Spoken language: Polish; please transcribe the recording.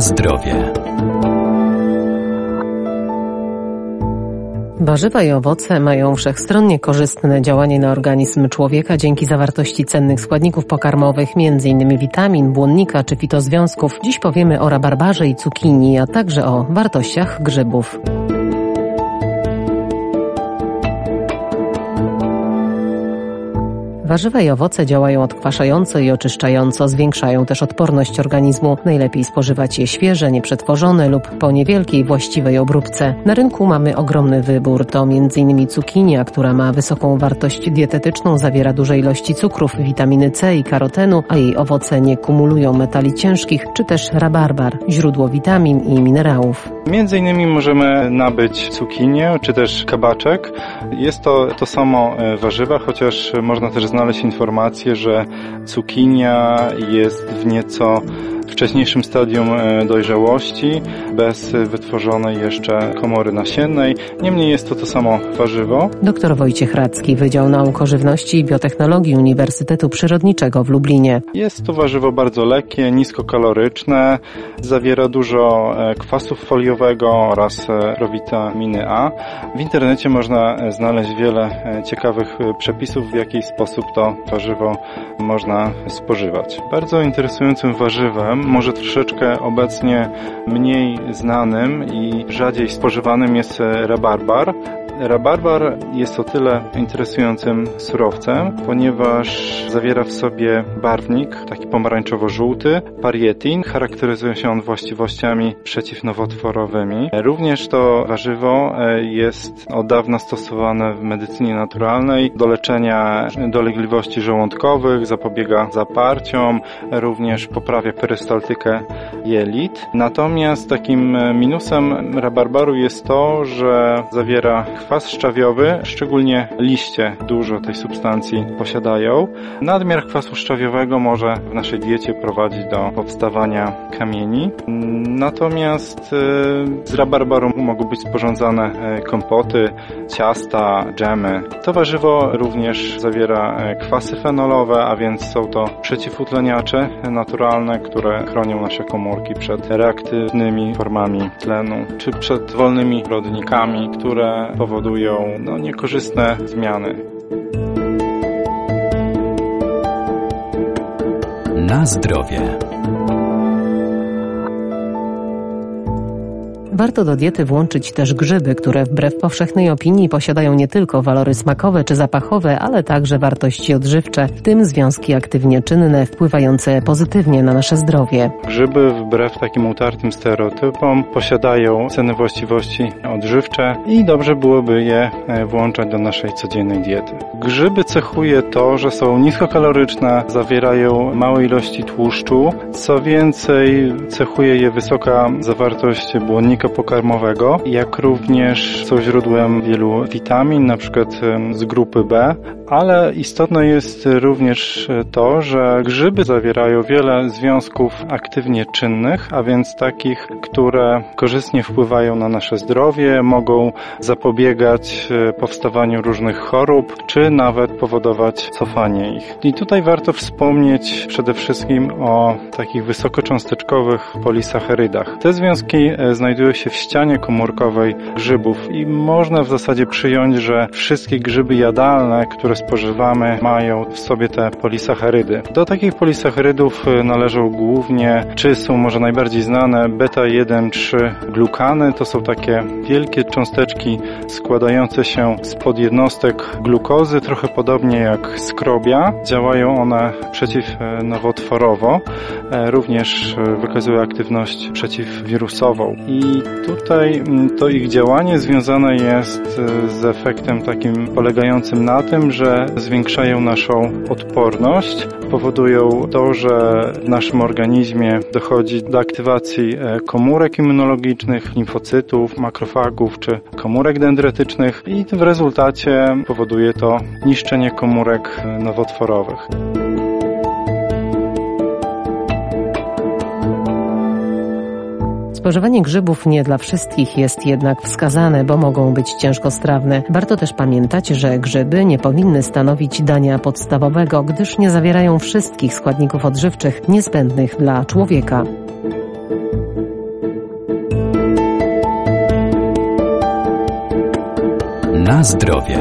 Zdrowie. Warzywa i owoce mają wszechstronnie korzystne działanie na organizm człowieka dzięki zawartości cennych składników pokarmowych, m.in. witamin, błonnika czy fitozwiązków. Dziś powiemy o rabarbarze i cukinii, a także o wartościach grzybów. Warzywa i owoce działają odkwaszająco i oczyszczająco, zwiększają też odporność organizmu. Najlepiej spożywać je świeże, nieprzetworzone lub po niewielkiej właściwej obróbce. Na rynku mamy ogromny wybór. To m.in. cukinia, która ma wysoką wartość dietetyczną, zawiera duże ilości cukrów, witaminy C i karotenu, a jej owoce nie kumulują metali ciężkich, czy też rabarbar, źródło witamin i minerałów. Między innymi możemy nabyć cukinię, czy też kabaczek. Jest to to samo e, warzywa, chociaż można też znaleźć znaleźć informację, że cukinia jest w nieco wcześniejszym stadium e, dojrzałości, bez wytworzonej jeszcze komory nasiennej. Niemniej jest to to samo warzywo. Dr Wojciech Radzki, Wydział Nauk o Żywności i Biotechnologii Uniwersytetu Przyrodniczego w Lublinie. Jest to warzywo bardzo lekkie, niskokaloryczne, zawiera dużo e, kwasu foliowego oraz e, prowitaminy A. W internecie można znaleźć wiele ciekawych przepisów, w jaki sposób to warzywo można spożywać. Bardzo interesującym warzywem może troszeczkę obecnie mniej znanym i rzadziej spożywanym jest rabarbar. Rabarbar jest o tyle interesującym surowcem, ponieważ zawiera w sobie barwnik, taki pomarańczowo-żółty, parietin. Charakteryzuje się on właściwościami przeciwnowotworowymi. Również to warzywo e, jest od dawna stosowane w medycynie naturalnej do leczenia dolegliwości żołądkowych, zapobiega zaparciom, również poprawia perystaltykę jelit. Natomiast takim minusem rabarbaru jest to, że zawiera kwas szczawiowy, szczególnie liście dużo tej substancji posiadają. Nadmiar kwasu szczawiowego może w naszej diecie prowadzić do powstawania kamieni. Natomiast e, z rabarbaru mogą być sporządzane e, kompoty, ciasta, dżemy. To warzywo również zawiera e, kwasy fenolowe, a więc są to przeciwutleniacze naturalne, które chronią nasze komórki przed reaktywnymi formami tlenu, czy przed wolnymi rodnikami, które powodują powodują no, niekorzystne zmiany. Na zdrowie. Warto do diety włączyć też grzyby, które wbrew powszechnej opinii posiadają nie tylko walory smakowe czy zapachowe, ale także wartości odżywcze, w tym związki aktywnie czynne wpływające pozytywnie na nasze zdrowie. Grzyby wbrew takim utartym stereotypom posiadają cenne właściwości odżywcze i dobrze byłoby je e, włączać do naszej codziennej diety. Grzyby cechuje to, że są niskokaloryczne, zawierają małe ilości tłuszczu, co więcej cechuje je wysoka zawartość błonnika pokarmowego, jak również są źródłem wielu witamin, na przykład z grupy B, ale istotne jest również to, że grzyby zawierają wiele związków aktywnie czynnych, a więc takich, które korzystnie wpływają na nasze zdrowie, mogą zapobiegać e, powstawaniu różnych chorób, czy nawet powodować cofanie ich. I tutaj warto wspomnieć przede wszystkim o takich wysokocząsteczkowych polisacharydach. Te związki e, znajdują się w ścianie komórkowej grzybów i można w zasadzie przyjąć, że wszystkie grzyby jadalne, które spożywamy, mają w sobie te polisacharydy. Do takich polisacharydów y, należą głównie, czy są może najbardziej znane, beta-1,3 glukany. To są takie wielkie cząsteczki składające się z podjednostek glukozy, trochę podobnie jak skrobia. Działają one przeciwnowotworowo, e, również e, wykazują aktywność przeciwwirusową. I tutaj to ich działanie związane jest e, z efektem takim polegającym na tym, że zwiększają naszą odporność, powodują to, że w naszym organizmie dochodzi do aktywacji e, komórek immunologicznych, limfocytów, makrofagów czy komórek dendrytycznych i w rezultacie powoduje to niszczenie komórek e, nowotworowych. Spożywanie grzybów nie dla wszystkich jest jednak wskazane, bo mogą być ciężkostrawne. Warto też pamiętać, że grzyby nie powinny stanowić dania podstawowego, gdyż nie zawierają wszystkich składników odżywczych niezbędnych dla człowieka. Na zdrowie.